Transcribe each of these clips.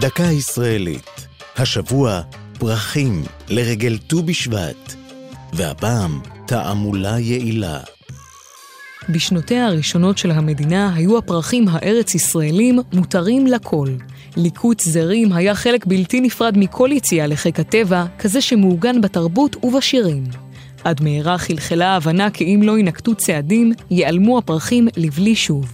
דקה ישראלית. השבוע פרחים לרגל ט"ו בשבט, והפעם תעמולה יעילה. בשנותיה הראשונות של המדינה היו הפרחים הארץ-ישראלים מותרים לכל. ליקוט זרים היה חלק בלתי נפרד מכל יציאה לחיק הטבע, כזה שמעוגן בתרבות ובשירים. עד מהרה חלחלה ההבנה כי אם לא יינקטו צעדים, ייעלמו הפרחים לבלי שוב.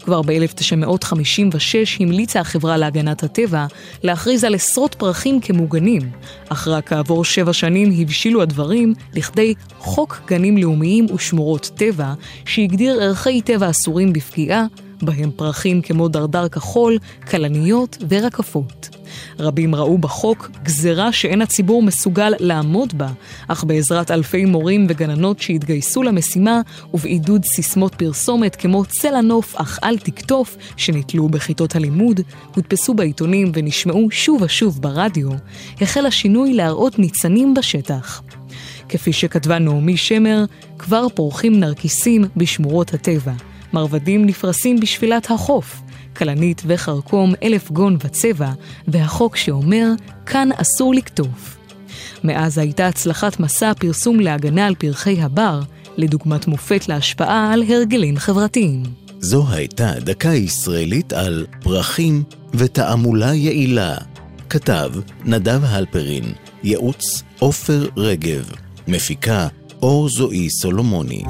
כבר ב-1956 המליצה החברה להגנת הטבע להכריז על עשרות פרחים כמוגנים, אך רק כעבור שבע שנים הבשילו הדברים לכדי חוק גנים לאומיים ושמורות טבע, שהגדיר ערכי טבע אסורים בפגיעה, בהם פרחים כמו דרדר כחול, כלניות ורקפות. רבים ראו בחוק גזרה שאין הציבור מסוגל לעמוד בה, אך בעזרת אלפי מורים וגננות שהתגייסו למשימה ובעידוד סיסמות פרסומת כמו צל הנוף אך אל תקטוף, שנתלו בכיתות הלימוד, הודפסו בעיתונים ונשמעו שוב ושוב ברדיו, החל השינוי להראות ניצנים בשטח. כפי שכתבה נעמי שמר, כבר פורחים נרקיסים בשמורות הטבע. מרבדים נפרסים בשפילת החוף, כלנית וחרקום אלף גון וצבע, והחוק שאומר, כאן אסור לקטוף. מאז הייתה הצלחת מסע הפרסום להגנה על פרחי הבר, לדוגמת מופת להשפעה על הרגלים חברתיים. זו הייתה דקה ישראלית על פרחים ותעמולה יעילה. כתב נדב הלפרין, ייעוץ עופר רגב, מפיקה אור זועי סולומוני.